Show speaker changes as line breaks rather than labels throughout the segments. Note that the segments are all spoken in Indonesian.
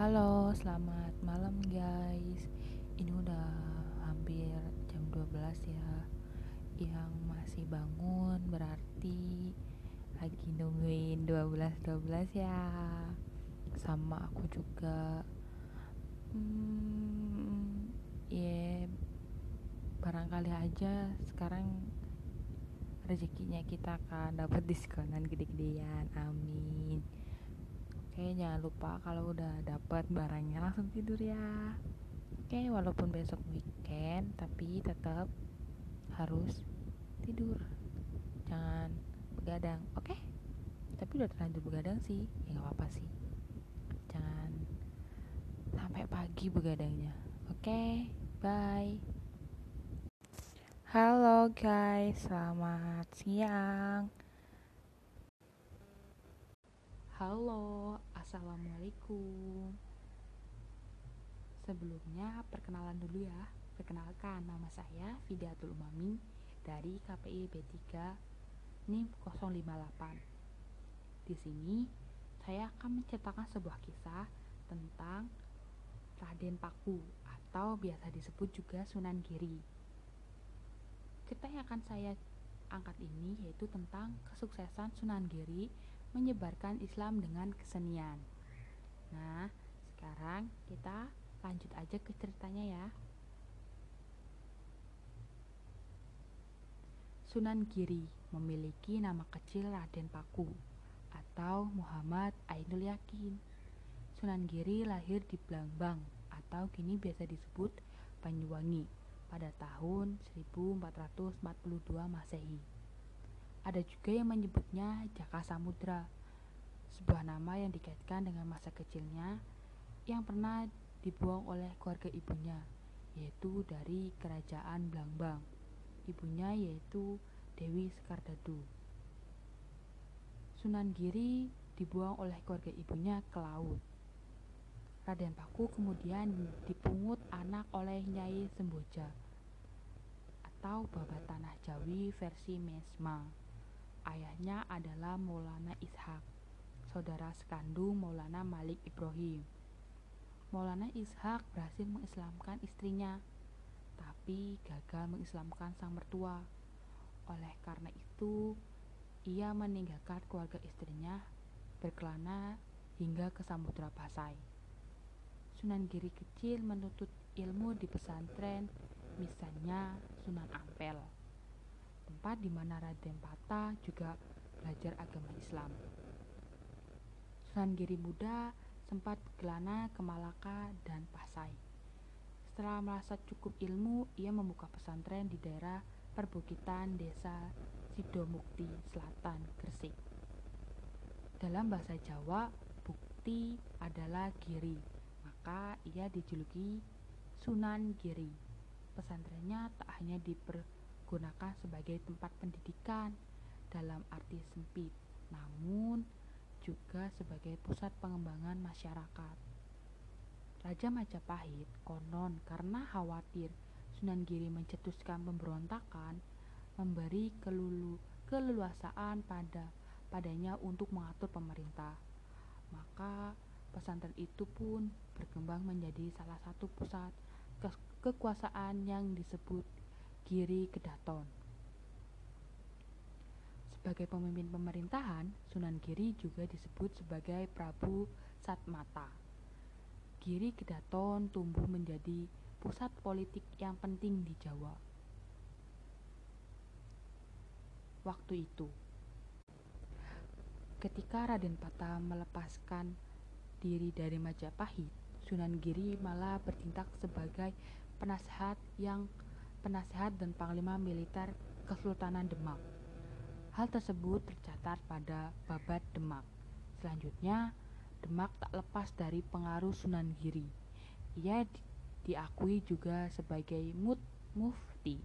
Halo, selamat malam guys. Ini udah hampir jam 12 ya. Yang masih bangun berarti lagi nungguin 12-12 ya. Sama aku juga. Hmm, ya barangkali aja sekarang rezekinya kita akan dapat diskonan gede-gedean. Amin. Oke, jangan lupa kalau udah dapat barangnya langsung tidur ya. Oke, walaupun besok weekend, tapi tetap harus tidur. Jangan begadang, oke? Tapi udah terlanjur begadang sih, ya nggak apa-apa sih. Jangan sampai pagi begadangnya. Oke, bye. Halo guys, selamat siang. Halo, assalamualaikum. Sebelumnya perkenalan dulu ya. Perkenalkan nama saya Fidatul Umami dari KPI B3 NIM 058. Di sini saya akan menceritakan sebuah kisah tentang Raden Paku atau biasa disebut juga Sunan Giri. Cerita yang akan saya angkat ini yaitu tentang kesuksesan Sunan Giri menyebarkan Islam dengan kesenian. Nah, sekarang kita lanjut aja ke ceritanya ya. Sunan Giri memiliki nama kecil Raden Paku atau Muhammad Ainul Yakin. Sunan Giri lahir di Blambang atau kini biasa disebut Banyuwangi pada tahun 1442 Masehi. Ada juga yang menyebutnya Jaka Samudra, sebuah nama yang dikaitkan dengan masa kecilnya yang pernah dibuang oleh keluarga ibunya, yaitu dari kerajaan Blambang. Ibunya yaitu Dewi Sekardadu. Sunan Giri dibuang oleh keluarga ibunya ke laut. Raden Paku kemudian dipungut anak oleh Nyai Semboja atau Babat Tanah Jawi versi Mesma. Ayahnya adalah Maulana Ishak, saudara sekandung Maulana Malik Ibrahim. Maulana Ishak berhasil mengislamkan istrinya, tapi gagal mengislamkan sang mertua. Oleh karena itu, ia meninggalkan keluarga istrinya berkelana hingga ke Samudra Pasai. Sunan Giri kecil menuntut ilmu di pesantren, misalnya Sunan Ampel, tempat di mana Raden Pata juga belajar agama Islam. Sunan Giri muda sempat berkelana ke Malaka dan Pasai. Setelah merasa cukup ilmu, ia membuka pesantren di daerah perbukitan desa Sidomukti Selatan, Gresik. Dalam bahasa Jawa, bukti adalah giri, maka ia dijuluki Sunan Giri. Pesantrennya tak hanya dipergunakan sebagai tempat pendidikan dalam arti sempit, namun juga sebagai pusat pengembangan masyarakat. Raja Majapahit konon karena khawatir Sunan Giri mencetuskan pemberontakan, memberi kelulu, keleluasaan pada padanya untuk mengatur pemerintah. Maka pesantren itu pun berkembang menjadi salah satu pusat ke kekuasaan yang disebut Giri Kedaton. Sebagai pemimpin pemerintahan, Sunan Giri juga disebut sebagai Prabu Satmata. Giri Kedaton tumbuh menjadi pusat politik yang penting di Jawa. Waktu itu, ketika Raden Pata melepaskan diri dari Majapahit, Sunan Giri malah bertindak sebagai penasehat yang penasehat dan panglima militer Kesultanan Demak. Hal tersebut tercatat pada Babat Demak. Selanjutnya, Demak tak lepas dari pengaruh Sunan Giri. Ia di diakui juga sebagai mut mufti,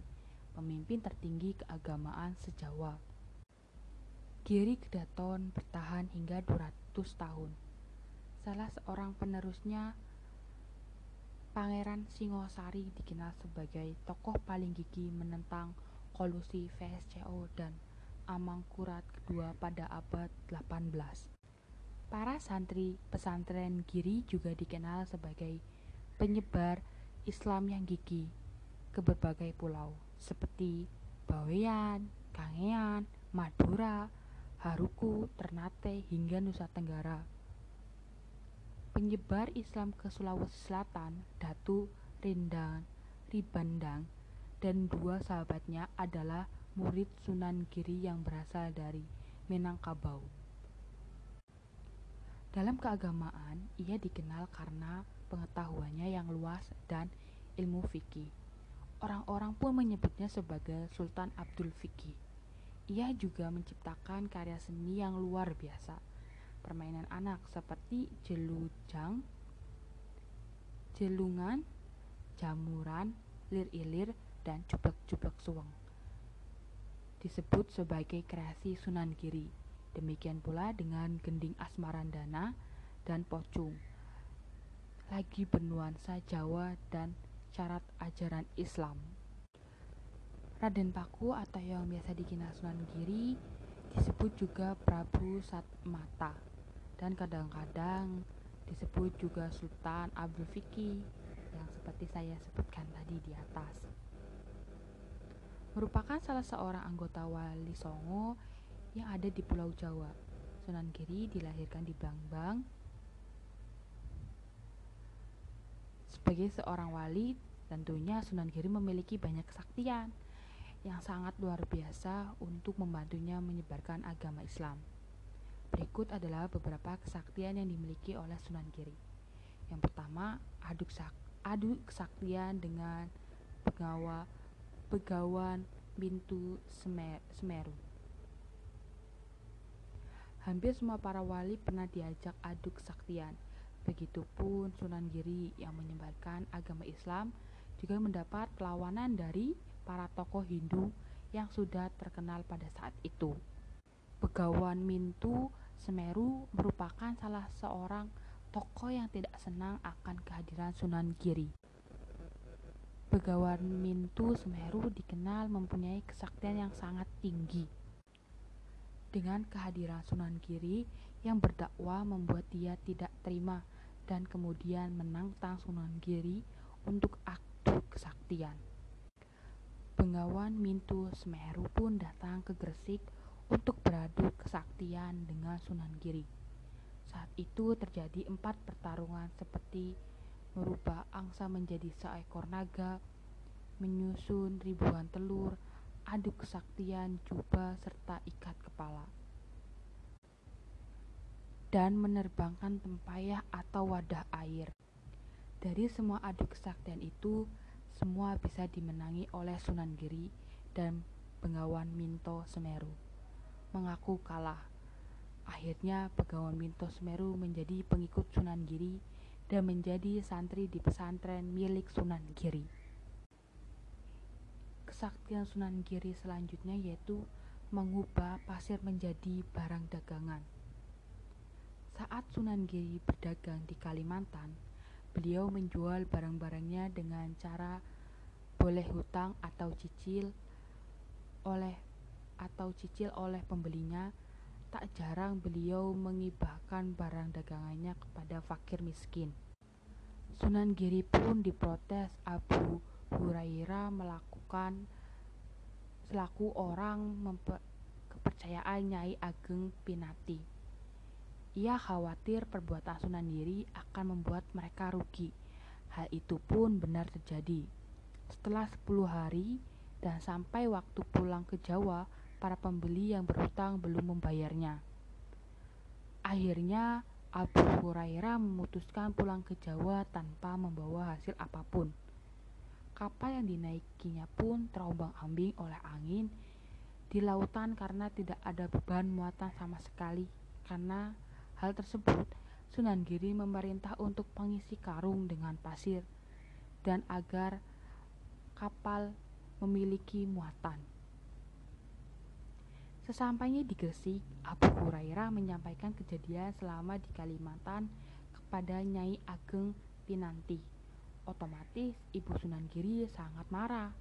pemimpin tertinggi keagamaan sejawa. Giri Kedaton bertahan hingga 200 tahun. Salah seorang penerusnya, Pangeran Singosari dikenal sebagai tokoh paling gigih menentang kolusi VSCO dan Amangkurat kedua pada abad 18. Para santri pesantren Giri juga dikenal sebagai penyebar Islam yang gigih ke berbagai pulau seperti Bawean, Kangean, Madura, Haruku, Ternate, hingga Nusa Tenggara. Penyebar Islam ke Sulawesi Selatan, Datu Rindang, Ribandang, dan dua sahabatnya adalah murid Sunan Giri yang berasal dari Minangkabau. Dalam keagamaan, ia dikenal karena pengetahuannya yang luas dan ilmu fikih. Orang-orang pun menyebutnya sebagai Sultan Abdul Fikih. Ia juga menciptakan karya seni yang luar biasa. Permainan anak seperti jelujang, jelungan, jamuran, lir-ilir, dan cuplek-cuplek suweng. Disebut sebagai kreasi Sunan Giri. Demikian pula dengan gending asmarandana dan pocung. Lagi bernuansa Jawa dan syarat ajaran Islam. Raden Paku atau yang biasa dikenal Sunan Giri disebut juga Prabu Satmata dan kadang-kadang disebut juga Sultan Abdul Fiki yang seperti saya sebutkan tadi di atas. Merupakan salah seorang anggota Wali Songo yang ada di Pulau Jawa. Sunan Giri dilahirkan di Blangbang Sebagai seorang wali, tentunya Sunan Giri memiliki banyak kesaktian yang sangat luar biasa untuk membantunya menyebarkan agama Islam. Berikut adalah beberapa kesaktian yang dimiliki oleh Sunan Giri. Yang pertama, adu, sak, adu kesaktian dengan pegawa, pegawan Bintu Semer, Semeru. Hampir semua para wali pernah diajak adu kesaktian Begitupun Sunan Giri yang menyebarkan agama Islam juga mendapat perlawanan dari para tokoh Hindu yang sudah terkenal pada saat itu. Begawan Mintu Semeru merupakan salah seorang tokoh yang tidak senang akan kehadiran Sunan Giri. Begawan Mintu Semeru dikenal mempunyai kesaktian yang sangat tinggi. Dengan kehadiran Sunan Giri yang berdakwah membuat dia tidak terima dan kemudian menantang Sunan Giri untuk adu kesaktian. Bengawan Mintu Semeru pun datang ke Gresik untuk beradu kesaktian dengan Sunan Giri. Saat itu terjadi empat pertarungan seperti merubah angsa menjadi seekor naga, menyusun ribuan telur, adu kesaktian jubah serta ikat kepala dan menerbangkan tempayah atau wadah air. Dari semua adu kesaktian itu, semua bisa dimenangi oleh Sunan Giri dan Bengawan Minto Semeru. Mengaku kalah. Akhirnya Bengawan Minto Semeru menjadi pengikut Sunan Giri dan menjadi santri di pesantren milik Sunan Giri. Kesaktian Sunan Giri selanjutnya yaitu mengubah pasir menjadi barang dagangan. Saat Sunan Giri berdagang di Kalimantan, beliau menjual barang-barangnya dengan cara boleh hutang atau cicil oleh atau cicil oleh pembelinya. Tak jarang beliau mengibahkan barang dagangannya kepada fakir miskin. Sunan Giri pun diprotes Abu Hurairah melakukan selaku orang kepercayaan Nyai Ageng Pinati. Ia khawatir perbuatan Sunan Giri akan membuat mereka rugi. Hal itu pun benar terjadi. Setelah 10 hari dan sampai waktu pulang ke Jawa, para pembeli yang berhutang belum membayarnya. Akhirnya Abu Hurairah memutuskan pulang ke Jawa tanpa membawa hasil apa pun. Kapal yang dinaikinya pun terombang-ambing oleh angin di lautan karena tidak ada beban muatan sama sekali karena Hal tersebut, Sunan Giri memerintah untuk mengisi karung dengan pasir dan agar kapal memiliki muatan. Sesampainya di Gresik, Abu Hurairah menyampaikan kejadian selama di Kalimantan kepada Nyai Ageng Pinanti. Otomatis Ibu Sunan Giri sangat marah.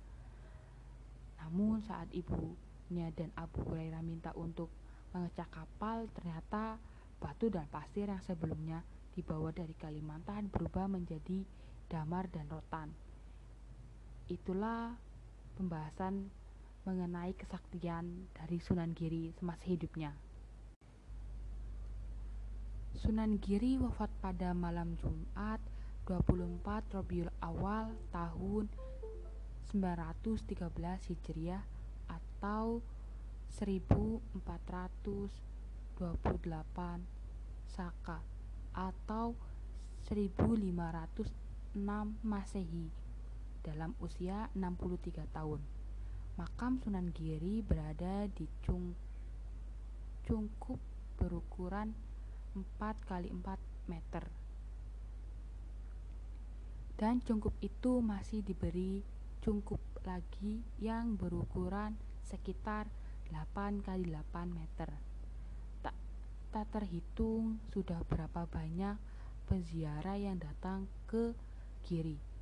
Namun saat ibunya dan Abu Hurairah minta untuk mengecek kapal, ternyata batu dan pasir yang sebelumnya dibawa dari Kalimantan berubah menjadi damar dan rotan. Itulah pembahasan mengenai kesaktian dari Sunan Giri semasa hidupnya. Sunan Giri wafat pada malam Jumat 24 Rabiul Awal tahun 913 Hijriah atau 1428 Saka atau 1506 Masehi dalam usia 63 tahun. Makam Sunan Giri berada di Cung Cungkup berukuran 4 kali 4 meter. Dan cungkup itu masih diberi cungkup lagi yang berukuran sekitar 8 kali 8 meter. Tak, tak terhitung sudah berapa banyak peziarah yang datang ke Giri.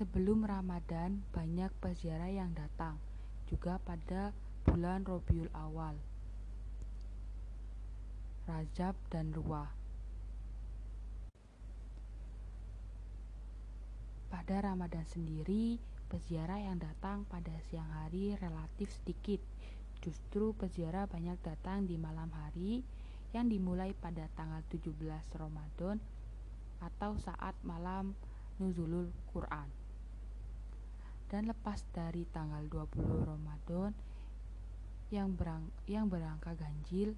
Sebelum Ramadan, banyak peziarah yang datang, juga pada bulan Robiul Awal. Rajab dan Ruah. Pada Ramadan sendiri, peziarah yang datang pada siang hari relatif sedikit. Justru peziarah banyak datang di malam hari yang dimulai pada tanggal 17 Ramadan atau saat malam nuzulul Quran. Dan lepas dari tanggal 20 Ramadan yang berang yang berangka ganjil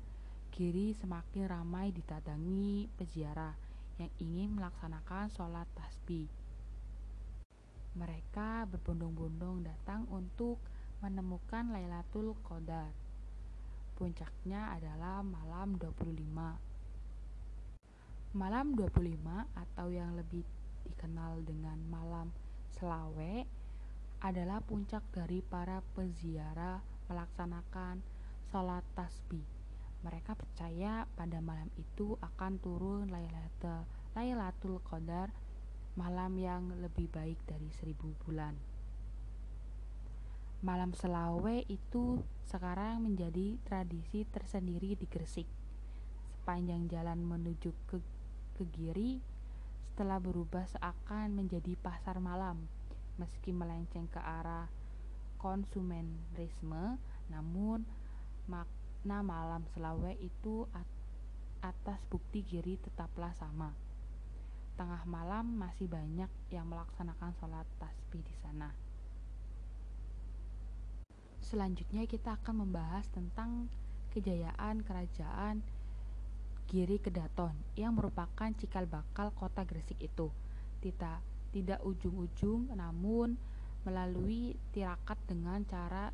Giri semakin ramai ditadangi peziarah yang ingin melaksanakan sholat tasbih. Mereka berbondong-bondong datang untuk menemukan Lailatul Qadar. Puncaknya adalah malam 25. Malam 25 atau yang lebih dikenal dengan malam Selawe adalah puncak dari para peziarah melaksanakan sholat tasbih. Mereka percaya pada malam itu akan turun Lailatul, Qadar, malam yang lebih baik dari seribu bulan. Malam Selawe itu sekarang menjadi tradisi tersendiri di Gresik. Sepanjang jalan menuju ke, ke Giri, setelah berubah seakan menjadi pasar malam, meski melenceng ke arah konsumerisme, namun mak makna malam Selawe itu atas bukti Giri tetaplah sama. Tengah malam masih banyak yang melaksanakan sholat tasbih di sana. Selanjutnya kita akan membahas tentang kejayaan kerajaan Giri Kedaton yang merupakan cikal bakal kota Gresik itu. Tidak tidak ujung-ujung namun melalui tirakat dengan cara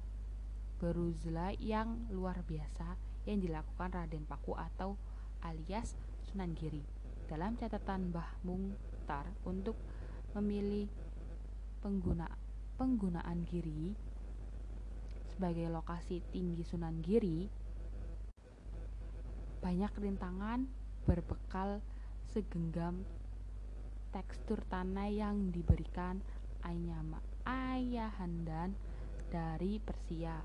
beruzlah yang luar biasa yang dilakukan Raden Paku atau alias Sunan Giri. Dalam catatan Mbah Mungtar untuk memilih pengguna penggunaan Giri sebagai lokasi tinggi Sunan Giri banyak rintangan berbekal segenggam tekstur tanah yang diberikan Ayama Ayahandan dari Persia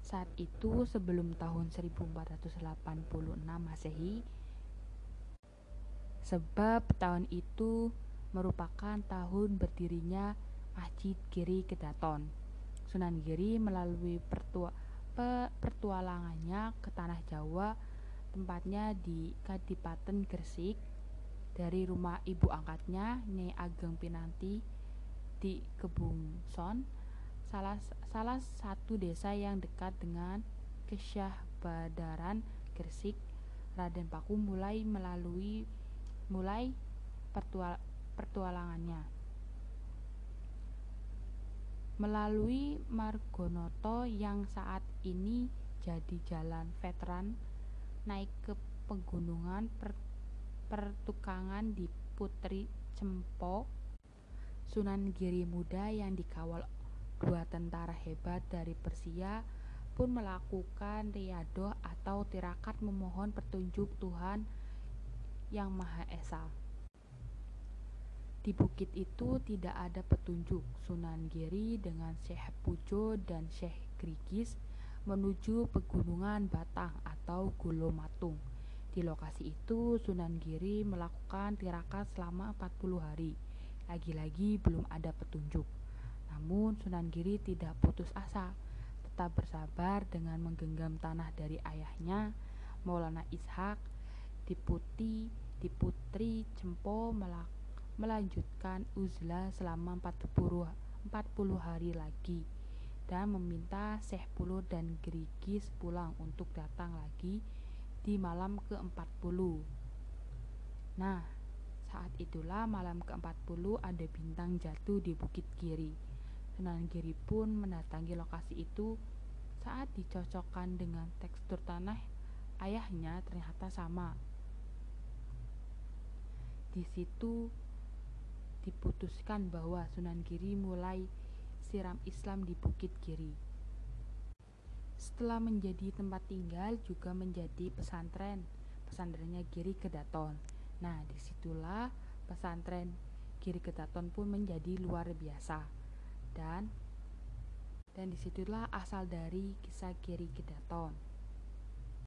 saat itu sebelum tahun 1486 Masehi sebab tahun itu merupakan tahun berdirinya Masjid Giri Kedaton. Sunan Giri melalui pertua, pe, pertualangannya ke tanah Jawa, tempatnya di Kadipaten Gresik, dari rumah ibu angkatnya Nyai Ageng Pinanti di Kebungson salah salah satu desa yang dekat dengan Kesyahbadaran Gresik Raden Paku mulai melalui mulai pertual, pertualangannya. Melalui Margonoto yang saat ini jadi jalan veteran naik ke pegunungan per, pertukangan di Putri Cempo Sunan Giri Muda yang dikawal Dua tentara hebat dari Persia pun melakukan riadoh atau tirakat memohon petunjuk Tuhan yang Maha Esa. Di bukit itu tidak ada petunjuk. Sunan Giri dengan Syekh Pujo dan Syekh Grigis menuju pegunungan Batang atau Golomatung. Di lokasi itu Sunan Giri melakukan tirakat selama 40 hari. Lagi-lagi belum ada petunjuk. Namun Sunan Giri tidak putus asa, tetap bersabar dengan menggenggam tanah dari ayahnya Maulana Ishak Diputi Diputri Cempo melanjutkan uzlah selama 40, 40 hari lagi dan meminta Syekh Pulo dan Gerigis pulang untuk datang lagi di malam ke-40. Nah, saat itulah malam ke-40 ada bintang jatuh di Bukit Giri. Sunan Giri pun mendatangi lokasi itu saat dicocokkan dengan tekstur tanah ayahnya ternyata sama. Di situ diputuskan bahwa Sunan Giri mulai siram Islam di Bukit Giri. Setelah menjadi tempat tinggal juga menjadi pesantren, pesantrennya Giri Kedaton. Nah, di situlah pesantren Giri Kedaton pun menjadi luar biasa. Dan dan di situlah asal dari kisah Giri Kedaton.